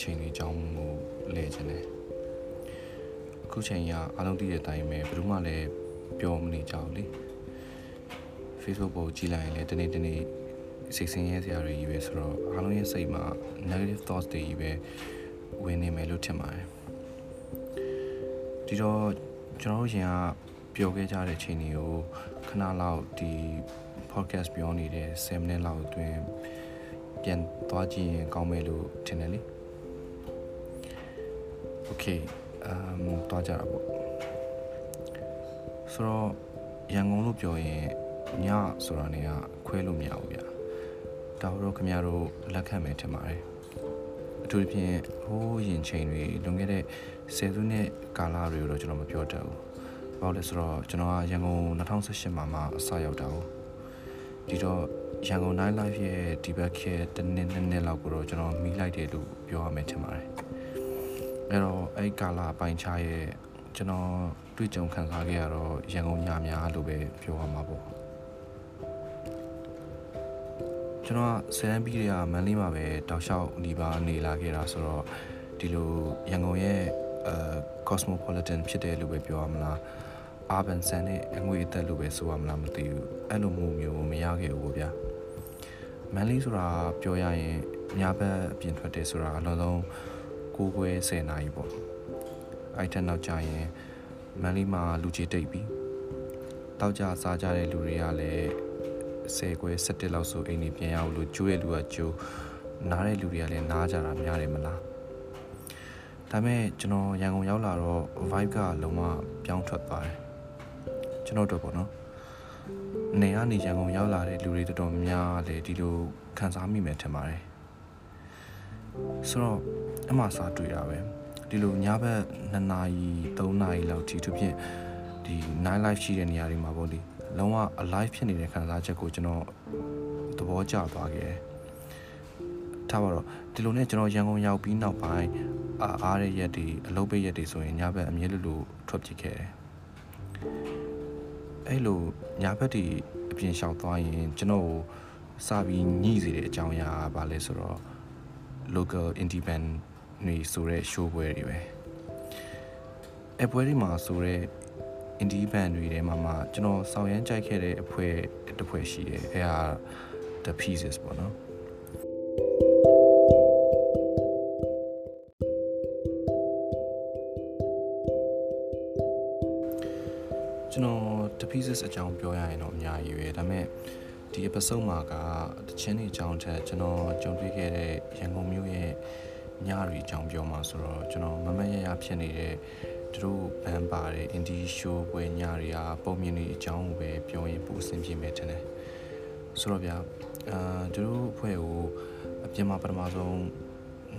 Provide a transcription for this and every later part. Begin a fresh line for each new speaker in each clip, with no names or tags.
ချိန်လေးအကြောင်းကိုလဲချင်တယ်အခုချိန်ကအားလုံးသိတဲ့အတိုင်းပဲဘယ်သူမှလည်းပြောမနေကြဘူးလေ Facebook ပေါ်ကြည့်လိုက်ရင်လည်းတနေ့တနေ့စိတ်ဆင်းရဲစရာတွေကြီးပဲဆိုတော့အားလုံးရဲ့စိတ်မှာ negative thoughts တွေကြီးပဲဝင်နေမယ်လို့ထင်ပါတယ်ဒီတော့ကျွန်တော်တို့ရင်ကပြောခဲ့ကြတဲ့အချိန်တွေကိုခဏလောက်ဒီ podcast ပြောနေတဲ့7မိနစ်လောက်အတွင်းပြန်သွားကြည့်ရင်ကောင်းမယ်လို့ထင်တယ်လေ Okay အမ်သွားကြတာပေါ့ဆိုတော့ရန်ကုန်လို့ပြောရင်ညဆိုတာနေကခွဲလို့မရဘူးဗျာဒါတော့ခင်ဗျားတို့လက်ခံမယ်ထင်ပါတယ်အထူးသဖြင့်ဟိုးရင်ချိန်တွေလွန်ခဲ့တဲ့10စုနှစ်ကာလတွေကိုတော့ကျွန်တော်မပြောတတ်ဘူးဘာလို့လဲဆိုတော့ကျွန်တော်ကရန်ကုန်2018မှာမှအစရောက်တာကိုဒီတော့ရန်ကုန် night life ရဲ့ဒီဘက်ခေတ်တစ်နှစ်နှစ်နှစ်လောက်ကိုတော့ကျွန်တော်မိလိုက်တယ်လို့ပြောရမယ်ထင်ပါတယ် အဲ့တော့အဲ့ကာလပိုင်းခြားရဲ့ကျွန်တော်တွေ့ကြုံခံစားခဲ့ရတော့ရန်ကုန်ညများလို့ပဲပြောရမှာပေါ့ကျွန်တော်ကဆယ်တန်းပြီးတဲ့ကမန်လေးမှာပဲတောက်လျှောက်နေပါနေလာခဲ့တာဆိုတော့ဒီလိုရန်ကုန်ရဲ့အဲ cosmopolitan ဖြစ်တယ်လို့ပဲပြောရမလား urban ဆန်နဲ့အငွေအသက်လို့ပဲဆိုရမလားမသိဘူးအဲ့လိုမျိုးမျိုးမရခဲ့ဘူးဗျာမန်လေးဆိုတာပြောရရင်ညဘက်အပြင်ထွက်တယ်ဆိုတာအလုံးလုံး 9ခွဲ10နာရီပေါ့အဲ့ထက်နောက်ကျရင်မန်လေးမှာလူကြီးတိတ်ပြီးတောက်ကြစားကြတဲ့လူတွေကလည်း10ခွဲ17လောက်ဆိုအိမ်နေပြန်ရအောင်လို့ကျိုးတဲ့လူကကျိုးနားတဲ့လူတွေကလည်းနားကြတာများတယ်မလားဒါပေမဲ့ကျွန်တော်ရန်ကုန်ရောက်လာတော့ vibe ကလုံးဝပြောင်းထွက်သွားတယ်ကျွန်တော်တို့ပေါ့နော်နေကနေရန်ကုန်ရောက်လာတဲ့လူတွေတော်တော်များလေဒီလိုခံစားမိမယ်ထင်ပါတယ် ဆိုတော့အမှစားတွေ့ရပဲဒီလိုညဘက်2နာရီ3နာရီလောက်ထိသူဖြင့်ဒီ night life ရှိတဲ့နေရာတွေမှာပေါ့လေလုံးဝ alive ဖြစ်နေတဲ့ခံစားချက်ကိုကျွန်တော်သဘောကျသွားခဲ့တယ်ထားပါတော့ဒီလိုနဲ့ကျွန်တော်ရန်ကုန်ရောက်ပြီးနောက်ပိုင်းအားအားတဲ့ရက်တွေအလုပ်ပိတ်ရက်တွေဆိုရင်ညဘက်အမြဲလိုလိုထွက်ဖြစ်ခဲ့တယ်အဲ့လိုညဘက်တွေအပြင်လျှောက်သွားရင်ကျွန်တော်စပြီးညှိစေတဲ့အကြောင်းအရာကဘာလဲဆိုတော့ local independent နေဆိုတဲ့ show ပွဲတွေပဲအပွဲတွေမှာဆိုတဲ့ indie band တွေထဲမှာမှကျွန်တော်ဆောင်ရမ်းကြိုက်ခဲ့တဲ့အဖွဲ့တစ်ဖွဲ့ရှိတယ်အဲဟာ the pieces ပေါ့နော်ကျွန်တော် the pieces အကြောင်းပြောရရင်တော့အများကြီးပဲဒါပေမဲ့ ဒီ episode မှာကတချင်းတွေအကြောင်းထက်ကျွန်တော်ကြုံတွေ့ခဲ့တဲ့ရန်ကုန်မြို့ရဲ့ညတွေအကြောင်းပြောမှာဆိုတော့ကျွန်တော်မမရရဖြစ်နေတဲ့သူတို့ဘန်ပါတဲ့ indie show ပွဲညတွေကပုံမြင်တွေအကြောင်းကိုပဲပြောရင်ပိုအဆင်ပြေမယ်ထင်တယ်ဆိုတော့ဗျာအာသူတို့အဖွဲ့ကိုအပြင်မှာပထမဆုံး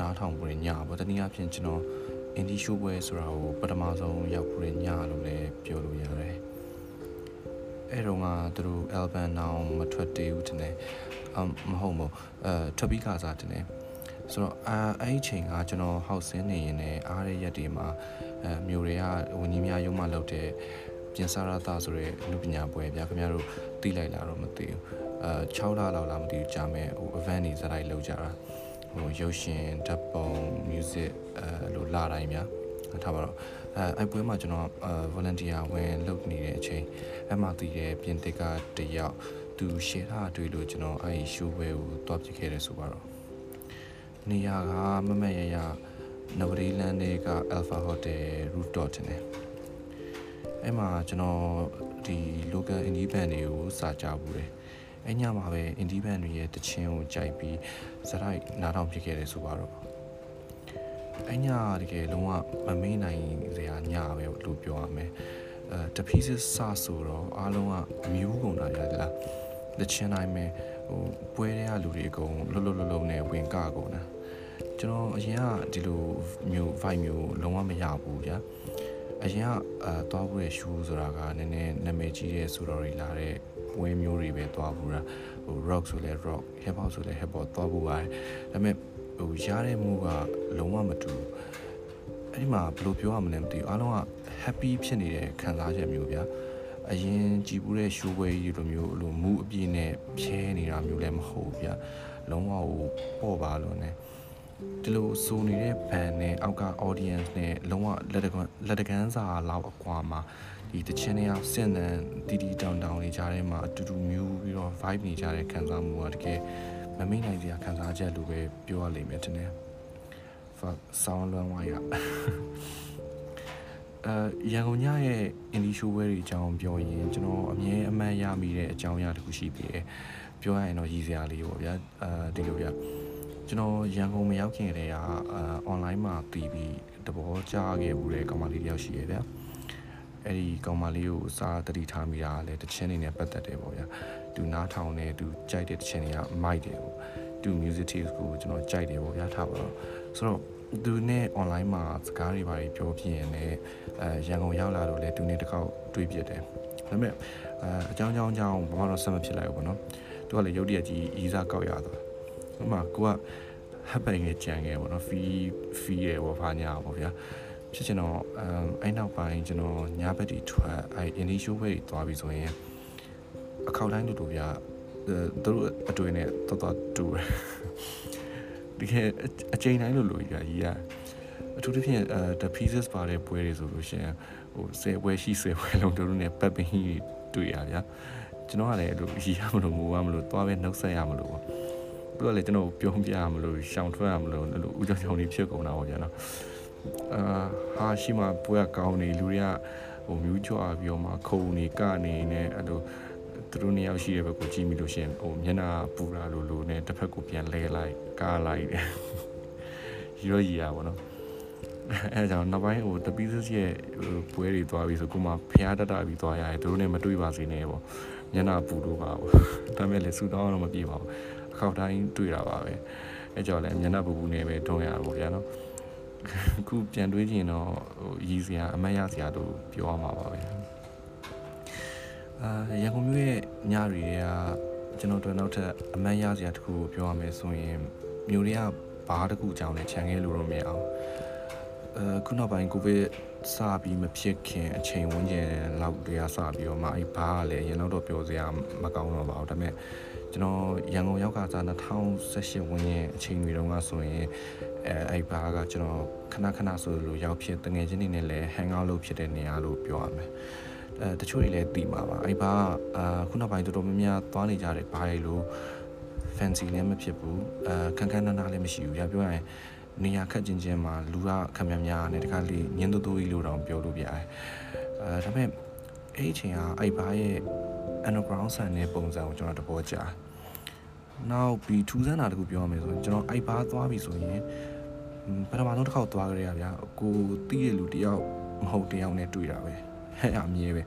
နားထောင်ပွဲညပေါ့တနည်းအားဖြင့်ကျွန်တော် indie show ပွဲဆိုတာကိုပထမဆုံးရောက်ပွဲညလို့လည်းပြောလို့ရတယ် အဲ့တော့ကသူတို့ album နောင်မထွက်သေးဘူးတင်တယ်အမဟုတ်မို့အဲထွက်ပြီးကစားတင်တယ်ဆိုတော့အာအဲ့ဒီချိန်ကကျွန်တော်ဟောက်ဆင်းနေရင်လည်းအားရရက်တွေမှာအဲမျိုးတွေကဝင်းကြီးများရုံးမှလုပ်တဲ့ပြင်စားရတာဆိုရဲလူပညာပွဲဗျာခင်ဗျားတို့သိလိုက်လားတော့မသိဘူးအဲ6လလောက်လားမသိဘူးကြာမယ်ဟို event တွေဇာတ်လိုက်လုပ်ကြတာဟိုရုပ်ရှင်ဓာတ်ပုံ music အဲလိုလာတိုင်းများထားပါတော့ အဲအဲ့ပွဲမှာကျွန်တော်အဲ volunteer ဝင်လုပ်နေတဲ့အချိန်အဲ့မှာတည်တဲ့ပြင်သစ်ကတယောက်သူ share ထားတွေ့လို့ကျွန်တော်အဲ့ဒီ show ပွဲကိုတွားပြခဲ့တယ်ဆိုပါတော့နေရာကမမရရနဝရီလန်တွေက Alpha Hotel rooftop တင်တယ်အဲ့မှာကျွန်တော်ဒီ local indie band တွေကိုစာကြဘူးတယ်အဲ့ညမှာပဲ indie band တွေရဲ့တခြင်းကိုကြိုက်ပြီးဇာတ်နားထောင်ဖြစ်ခဲ့တယ်ဆိုပါတော့ အဲ့ညတကယ်လုံးဝမမေ့နိုင်စရာညပဲလို့ပြောရမယ်အဲတပီးစစ်စဆိုတော့အားလုံးကမြူးကုန်တာရတယ်လားတခြင်းတိုင်းပဲဟိုပွဲတွေကလူတွေအကုန်လှုပ်လှုပ်လှုပ်လှုပ်နဲ့ဝင်ကကုန်တာကျွန်တော်အရင်ကဒီလိုမျိုး vibe မျိုးလုံးဝမရဘူးဗျာအရင်ကအဲသွားဖို့ရဲ့ show ဆိုတာကနည်းနည်းနာမည်ကြီးတဲ့ဆိုတော့တွေလာတဲ့ပွဲမျိုးတွေပဲသွားဖို့တာဟို rock ဆိုလဲ rock hip hop ဆိုလဲ hip hop သွားဖို့ပါတယ်ဒါပေမဲ့ ဟိုရတဲ့မှုကလုံးဝမတူဘူးအဲ့ဒီမှာဘယ်လိုပြောရမလဲမသိဘူးအားလုံးက happy ဖြစ်နေတဲ့ခံစားချက်မျိုးဗျာအရင်ကြည်ပူးတဲ့ရှိုးပွဲကြီးလိုမျိုးလိုမူအပြည့်နဲ့ဖြဲနေတာမျိုးလည်းမဟုတ်ဗျာလုံးဝဟိုပေါ့ပါလို့ ਨੇ ဒီလိုဆိုနေတဲ့ band နဲ့အောက်က audience နဲ့လုံးဝလက်တကလက်တကန်းစာလောက်အကွာမှာဒီတချင်းတွေကစင်တန်တီတီတောင်တောင်နေကြတဲ့မှာအတူတူမျိုးပြီးတော့ vibe နေကြတဲ့ခံစားမှုကတကယ် မမိတ်နိုင်စရာခံစားချက်လိုပဲပြောရလိမ့်မယ်တင်တယ် fuck ဆောင်းလွမ်းဝါရအဲရန်ကုန်ညရဲ့ indie show ဝဲတွေအကြောင်းပြောရင်ကျွန်တော်အမြဲအမှန်ရမိတဲ့အကြောင်းအရာတစ်ခုရှိပြီပြောရရင်တော့ရည်စရာလေးပေါ့ဗျာအဲဒီလိုဗျာကျွန်တော်ရန်ကုန်မရောက်ခင်တည်းကအာ online မှာတည်ပြီးတဘောကြားခဲ့ဘူးတဲ့ကောင်မလေးတယောက်ရှိရဲ့ဗျာအဲ့ဒီကောင်မလေးကိုစာတတိထားမိတာလည်းတချင်းနေနဲ့ပတ်သက်တယ်ပေါ့ဗျာ သူနားထောင်နေသူကြိုက်တဲ့တချင်းတွေကမိုက်တယ်ပေါ့သူ music taste ကိုကျွန်တော်ကြိုက်တယ်ပေါ့ဗျာထားပါတော့ဆိုတော့သူနဲ့ online မှာစကားတွေပါပြောပြရင်လည်းအဲရန်ကုန်ရောက်လာတော့လေသူနဲ့တစ်ခေါက်တွေ့ပြတယ်ဒါပေမဲ့အဲအကြောင်းကြောင်းကြောင်းဘာမှတော့ဆက်မဖြစ်လိုက်ဘူးပေါ့နော်သူကလည်းရုပ်တရက်ကြီးအီးစားကောက်ရသွားဥမာကိုကဟပ်ပိုင်ငယ်ကြံခဲ့ပေါ့နော်ဖီဖီရယ်ပေါ့ဖာညာပေါ့ဗျာဖြစ်ချင်တော့အဲအဲ့နောက်ပိုင်းကျွန်တော်ညဘက်တီထွက်အဲ initial way သွားပြီဆိုရင် အခောက်တိုင်းတူတူဗျာသူတို့အတွေ့နဲ့တော်တော်တူတယ်တကယ်အချိန်တိုင်းလို့လို့ကြီးကြီးကအထူးသဖြင့်အဲ the pieces ပါတဲ့ပွဲတွေဆိုလို့ရှိရင်ဟို10ပွဲရှိ10ပွဲလုံးတို့နဲ့ပတ်ပင်းကြီးတွေ့ရဗျာကျွန်တော်ကလည်းအဲ့လိုရီရမလို့ငိုရမလို့သွားပဲနှုတ်ဆက်ရမလို့ပေါ့သူကလည်းကျွန်တော်ပြုံးပြရမလို့ရှောင်ထွက်ရမလို့အဲ့လိုဦးကြောင်ကြောင်လေးဖြစ်ကုန်တာပေါ့ဗျာနော်အာဟာရှိမှပွဲကကောင်းနေလူတွေကဟိုမြူးချွာပြီးတော့မှခုံနေကနေနေအဲ့လို သူတို့နှစ်ယောက်ရှိတဲ့ဘက်ကိုကြည့်မိလို့ရှင်ဟိုမျက်နှာပူလာလို့လို့နဲ့တစ်ဖက်ကိုပြန်လဲလိုက်ကားလိုက်တယ်ရီရောရီရပါတော့အဲကြောင့်နောက်ပိုင်းဟိုတပီးစရဲ့ပွဲတွေသွားပြီဆိုကိုမှဖျားတတပြီးသွားရတယ်သူတို့နဲ့မတွေ့ပါစေနဲ့ပေါ့မျက်နှာပူလို့ပါဘူးဒါပေမဲ့လည်းစူတောင်းတော့မပြေပါဘူးအခောက်တိုင်းတွေ့တာပါပဲအဲကြောင့်လည်းမျက်နှာပူပူနဲ့ပဲတွန်းရတာပေါ့ဗျာနော်ခုပြန်တွေးကြည့်ရင်တော့ဟိုရည်စရာအမတ်ရစရာတို့ပြောရမှာပါပဲ အာရန်ကုန်မြို့ရဲ့ညတွေကကျွန်တော်တို့နောက်ထပ်အမတ်ရစရာတစ်ခုကိုပြောရမယ်ဆိုရင်မြို့တွေကဘားတစ်ခုအကြောင်းနဲ့ခြံခဲ့လို့တော့မရအောင်အဲခုနောက်ပိုင်းကိုဗစ်စပြီးမဖြစ်ခင်အချိန်ဝန်းကျင်လောက်တည်းကစပြီးတော့မှအဲ့ဘားကလည်းရင်တော့ပြောစရာမကောင်းတော့ပါဘူးဒါပေမဲ့ကျွန်တော်ရန်ကုန်ရောက်ကစား2018ဝန်းကျင်အချိန်တွေတုန်းကဆိုရင်အဲအဲ့ဘားကကျွန်တော်ခဏခဏဆိုလို့ရောက်ဖြစ်တငယ်ချင်းတွေနဲ့လည်း hang out လုပ်ဖြစ်တဲ့နေရာလို့ပြောရမယ် အဲတချို့တွေလည်းတီးမှာပါအဲ့ဘားအာခုနောက်ပိုင်းတော်တော်များများသွားနေကြတယ်ဘားလေလို့ fancy လည်းမဖြစ်ဘူးအဲခန်းခန်းနားနားလည်းမရှိဘူးရပြောရရင်နေရာခက်ချင်းချင်းမှာလူကခက်များများနဲ့တခါလေညင်းတူတူကြီးလို့တောင်ပြောလို့ပြရတယ်အဲဒါပေမဲ့အဲ့အချိန်ကအဲ့ဘာရဲ့ underground ဆန်တဲ့ပုံစံကိုကျွန်တော်တဘောကြာနောက်ပြီးထူးဆန်းတာတခုပြောရမယ်ဆိုရင်ကျွန်တော်အဲ့ဘာသွားပြီဆိုရင်ပထမဆုံးတစ်ခေါက်သွားကြရဗျာကိုတီးရလူတယောက်မဟုတ်တယောက်နဲ့တွေ့တာပဲ ဟဲ့အမြဲပဲ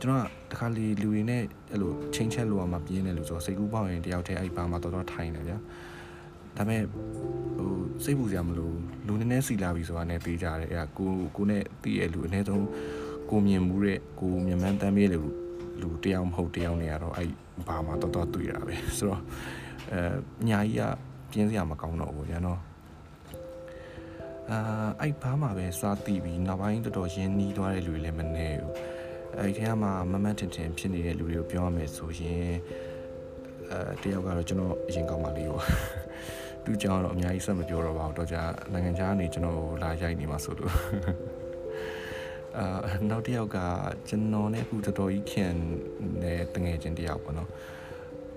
ကျွန်တော်ကတခါလေလူတွေနဲ့အဲ့လိုချင်းချက်လို့မှပြင်းတယ်လို့ဆိုစိတ်ကူးပေါက်ရင်တယောက်တည်းအဲ့ဘာမှတော်တော်ထိုင်တယ်ဗျာဒါပေမဲ့ဟိုစိတ်ပူစရာမလိုလူနည်းနည်းစီလာပြီဆိုတာနဲ့ပြေးကြတယ်အဲ့ကိုကိုနဲ့တည်ရလူအနည်းဆုံးကိုမြင်မှုတဲ့ကိုမြင်မှန်းတမ်းပြေးလူလူတယောက်မဟုတ်တယောက်နေရတော့အဲ့ဘာမှတော်တော်တွေ့တာပဲဆိုတော့အဲညာကြီးကပြင်းစရာမကောင်းတော့ဘူးညာနော် အာအဲ့ဘာမှပဲစားတည်ပြီးနောက်ပိုင်းတော်တော်ရင်းနှီးသွားတဲ့လူတွေလည်းမနေဘူးအဲ့ဒီထဲမှာမမတ်တင်တင်ဖြစ်နေတဲ့လူတွေကိုပြောရမယ်ဆိုရင်အဲတယောက်ကတော့ကျွန်တော်အရင်ကောင်းပါလေးပေါ့သူကြောင့်တော့အများကြီးဆက်မပြောတော့ပါဘူးတော့ကြာနိုင်ငံခြားကနေကျွန်တော်လာရိုက်နေမှာဆိုလို့အာနောက်တစ်ယောက်ကကျွန်တော်နဲ့အခုတော်တော်ကြီးခင်တဲ့တငယ်ချင်းတယောက်ပေါ့နော်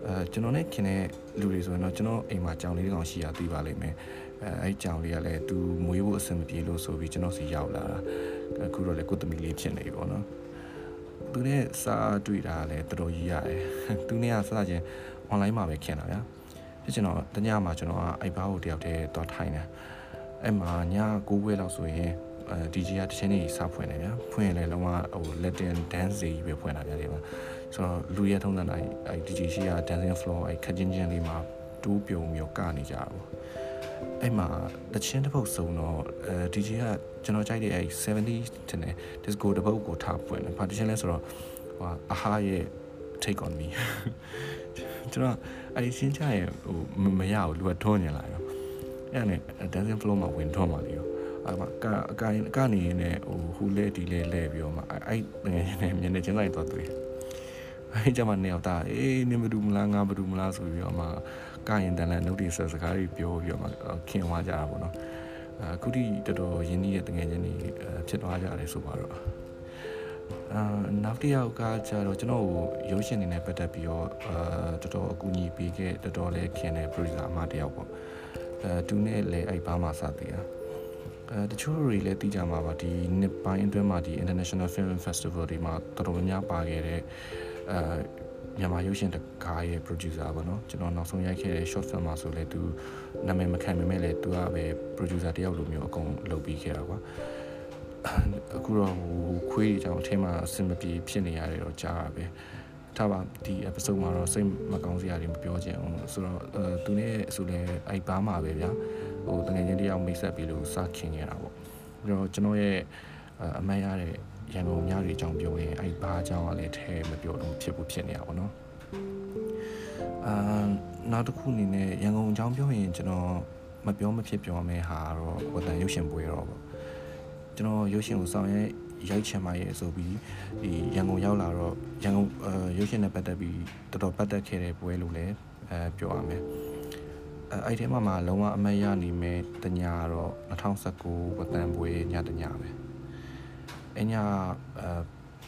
အဲကျွန်တော်နဲ့ခင်တဲ့လူတွေဆိုရင်တော့ကျွန်တော်အိမ်မှာကြောင်လေးတစ်ကောင်ရှိရသိပါလိမ့်မယ် အဲအဲ့ကြောင်လေးကလည်းသူမွေးဖို့အဆင်မပြေလို့ဆိုပြီးကျွန်တော်စီရောက်လာတာအခုတော့လည်းကိုသမီးလေးဖြစ်နေပြီပေါ့နော်သူနဲ့စားတွေ့တာလည်းတော်တော်ကြီးရတယ်သူနဲ့ကစားချင်း online မှာပဲခင်တာဗျာဖြစ်ချင်တော့တညမှာကျွန်တော်ကအိုက်ဘားကိုတယောက်တည်းသွားထိုင်တယ်အဲ့မှာည9ဝဲလောက်ဆိုရင်အဲ DJ ကတချင်းနေစဖွင့်တယ်ဗျာဖွင့်ရင်လည်းလုံးဝဟို Latin dance တွေပဲဖွင့်တာဗျာဒီမှာဆိုတော့လူရထုံးတဲ့နိုင်အဲ DJ ရှိက dancing floor အဲခချင်းချင်းလေးမှာတူးပြုံမျိုးကနေကြတော့ အဲ့မှာတချင်းတစ်ပုတ်စုံတော့အဲ DJ ကကျွန်တော်ကြိုက်တဲ့အဲ70တင်တယ် disco တစ်ပုတ်ကိုထားပွင့်တယ်ဘာတချင်းလဲဆိုတော့ဟိုအဟာရဲ့ take on me ကျွန်တော်အဲ့ဒီရှင်းချရင်ဟိုမရဘူးလူကထွန်းနေလာရောအဲ့နဲ့ dancing floor မှာဝင်ထွန်းပါလေရောအမကအကိုင်ကနေနေဟိုဟူလဲဒီလဲလဲပြီးတော့မှအဲ့ငယ်နေမျက်နှာချင်းလိုက်တော့တွေ့အဲ့ကြမှာနေတော့တာအေးနင်ဘယ်သူမလားငါဘယ်သူမလားဆိုပြီးတော့မှ ကရင်တန်လဲနှုတ်တိဆက်စကားတွေပြောပြီးတော့မှခင်သွားကြတာပေါ့နော်အခုထိတော်တော်ရင်းနှီးတဲ့တငယ်ချင်းတွေဖြစ်သွားကြတယ်ဆိုပါတော့အာနောက်တစ်ယောက်ကကျတော့ကျွန်တော်ကိုရုပ်ရှင်နေနဲ့ပတ်သက်ပြီးတော့အာတော်တော်အကူအညီပေးခဲ့တော်တော်လေးခင်တဲ့ producer အမတယောက်ပေါ့အဲသူနဲ့လည်းအဲ့ဘာမှစသည်อ่ะအဲတချို့တွေလည်းသိကြမှာပါဒီနှစ်ပိုင်းအတွင်းမှာဒီ International Film Festival တွေမှာတော်တော်များများပါခဲ့တဲ့အဲ မြန်မာရုပ်ရှင်တကားရဲ့ producer ပေါ့နော်ကျွန်တော်နောက်ဆုံးရိုက်ခဲ့တဲ့ short film မှာဆိုလဲသူနာမည်မခံပေမဲ့လည်းသူကပဲ producer တယောက်လိုမျိုးအကုန်လုပ်ပြီးခဲ့တာကွာအခုတော့ဟိုခွေးကြောင်အထင်းမှာအဆင်မပြေဖြစ်နေရတယ်တော့ကြားတာပဲထားပါဒီ episode မှာတော့စိတ်မကောင်းစရာတွေမပြောချင်အောင်ဆိုတော့အဲသူနဲ့ဆိုလဲအဲ့ဘာမှာပဲဗျာဟိုတကယ်ချင်းတယောက်မိတ်ဆက်ပြီးလို့စခင်ခဲ့တာပေါ့ပြီးတော့ကျွန်တော်ရဲ့အမှန်ရတဲ့ ရန်ကုန်များတွေအကြောင်းပြောရင်အဲ့ဘာအကြောင်းကလည်းထဲမပြောတော့ဖြစ်ဖို့ဖြစ်နေတာပေါ့နော်အာနောက်တစ်ခုအနေနဲ့ရန်ကုန်အကြောင်းပြောရင်ကျွန်တော်မပြောမဖြစ်ပြောမယ့်ဟာတော့ဝတ္တန်ရုပ်ရှင်ပွဲတော့ပေါ့ကျွန်တော်ရုပ်ရှင်ကိုဆောင်ရွက်ရိုက်ချင်ပါရဲ့ဆိုပြီးဒီရန်ကုန်ရောက်လာတော့ရန်ကုန်အဲရုပ်ရှင်နဲ့ပတ်သက်ပြီးတော်တော်ပတ်သက်ခဲ့တဲ့ပွဲလို့လည်းအဲပြောရမယ်အဲအဲ့ဒီမှာမှလုံးဝအမတ်ရနေမဲ့တညာတော့2019ဝတ္တန်ပွဲညတညာပဲ အညာအဲ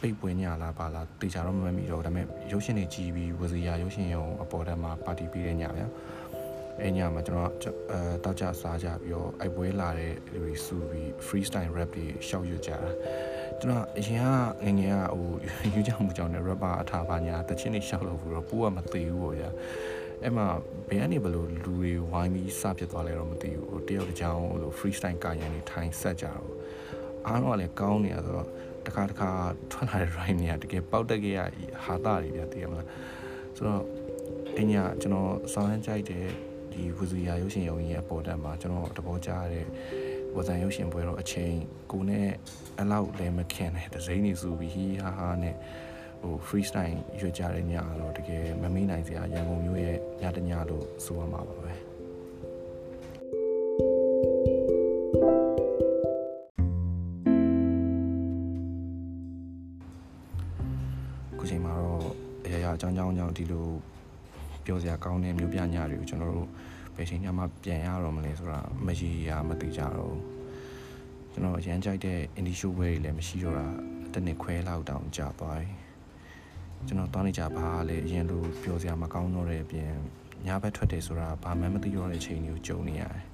ပိတ်ပွဲညလားပါလားတေချာတော့မမှတ်မိတော့ဒါပေမဲ့ရုပ်ရှင်တွေကြီးပြီးဝစီယာရုပ်ရှင်ရုံအပေါ်တက်မှာပါတီပေးတဲ့ညဗျာအဲ့ညမှာကျွန်တော်အဲတောက်ကြစားကြပြီးတော့အိုက်ပွဲလာတဲ့လူတွေစုပြီး freestyle rap တွေရှောက်ရွတ်ကြတာကျွန်တော်အရင်ကငငယ်ကဟိုယူကြမှုကြောင့်လည်း rapper အထာပါညာတချင်းတွေရှောက်လို့ဘူးတော့ပိုးကမသိဘူးပေါ့ဗျာအဲ့မှာဘယ်ကနေဘလို့လူတွေဝိုင်းပြီးစပြစ်သွားလဲတော့မသိဘူးဟိုတယောက်တစ်ကြောင်ဟို freestyle ကာရန်တွေထိုင်ဆက်ကြတော့ အားလုံးကလည်းကောင်းနေရဆိုတော့တခါတခါထွက်လာတဲ့ rhyme တွေကတကယ်ပေါက်တက်ခဲ့ရဟာတာတွေဗျာတကယ်မလားဆိုတော့အညာကျွန်တော်စောင်းရမ်းကြိုက်တဲ့ဒီဝဇူယာရုပ်ရှင်ရုံကြီးရဲ့ပေါ်တက်မှာကျွန်တော်တဘောကြားတဲ့ဝဇန်ရုပ်ရှင်ပွဲတော့အချိန်ကိုနဲ့အလောက်လည်းမခင်တဲ့ဒဇိန်းနေစုပြီးဟီဟာဟာနဲ့ဟို freestyle ရွတ်ကြတဲ့ညတော့တကယ်မမေ့နိုင်စရာရန်ကုန်မြို့ရဲ့ညတညလို့ဆိုရမှာပါပဲ ရာအကြောင်းကြောင်းကြောင့်ဒီလိုပြောစရာကောင်းတဲ့မျိုးပြညတွေကိုကျွန်တော်တို့ဘယ်ချိန်မှပြန်ရတော့မလဲဆိုတာမရေရာမသိကြတော့ကျွန်တော်အရန်ကြိုက်တဲ့ indie show ဝဲတွေလည်းမရှိတော့တာတနစ်ခွဲလောက်တောင်ကြာသွားပြီကျွန်တော်တောင်းနေကြပါလေအရင်လိုပြောစရာမကောင်းတော့တဲ့အပြင်ညဘက်ထွက်တယ်ဆိုတာဘာမှမသိတော့တဲ့အချိန်မျိုးကြုံနေရတယ်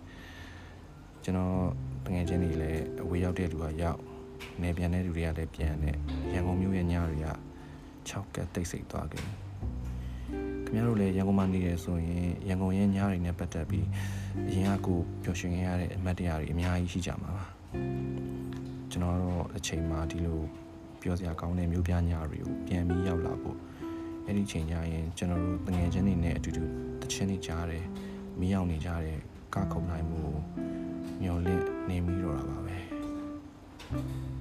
ကျွန်တော်တငယ်ချင်းတွေလည်းအဝေးရောက်တဲ့လူကရောက်နေပြန်တဲ့လူတွေကလည်းပြန်တဲ့ရန်ကုန်မြို့ရဲ့ညတွေက6ကက်တိတ်ဆိတ်သွားကြတယ် ခင်ဗျားတို့လည်းရန်ကုန်မှာနေရဆိုရင်ရန်ကုန်ရဲ့ညတွေနဲ့ပတ်သက်ပြီးအရင်ကကိုပျော်ရွှင်ခဲ့ရတဲ့အမတ်တရားတွေအများကြီးရှိကြမှာပါကျွန်တော်တော့အချိန်မှာဒီလိုပြောစရာကောင်းတဲ့မျိုးပြညတွေကိုပြန်ပြီးရောက်လာဖို့အဲ့ဒီချိန်ကျရင်ကျွန်တော်တို့ငွေချင်းတွေနဲ့အတူတူတချင်းနေကြတယ်မီးအောင်နေကြတယ်ကခုံနိုင်မှုမျောလင့်နေပြီးတော့တာပါပဲ thank you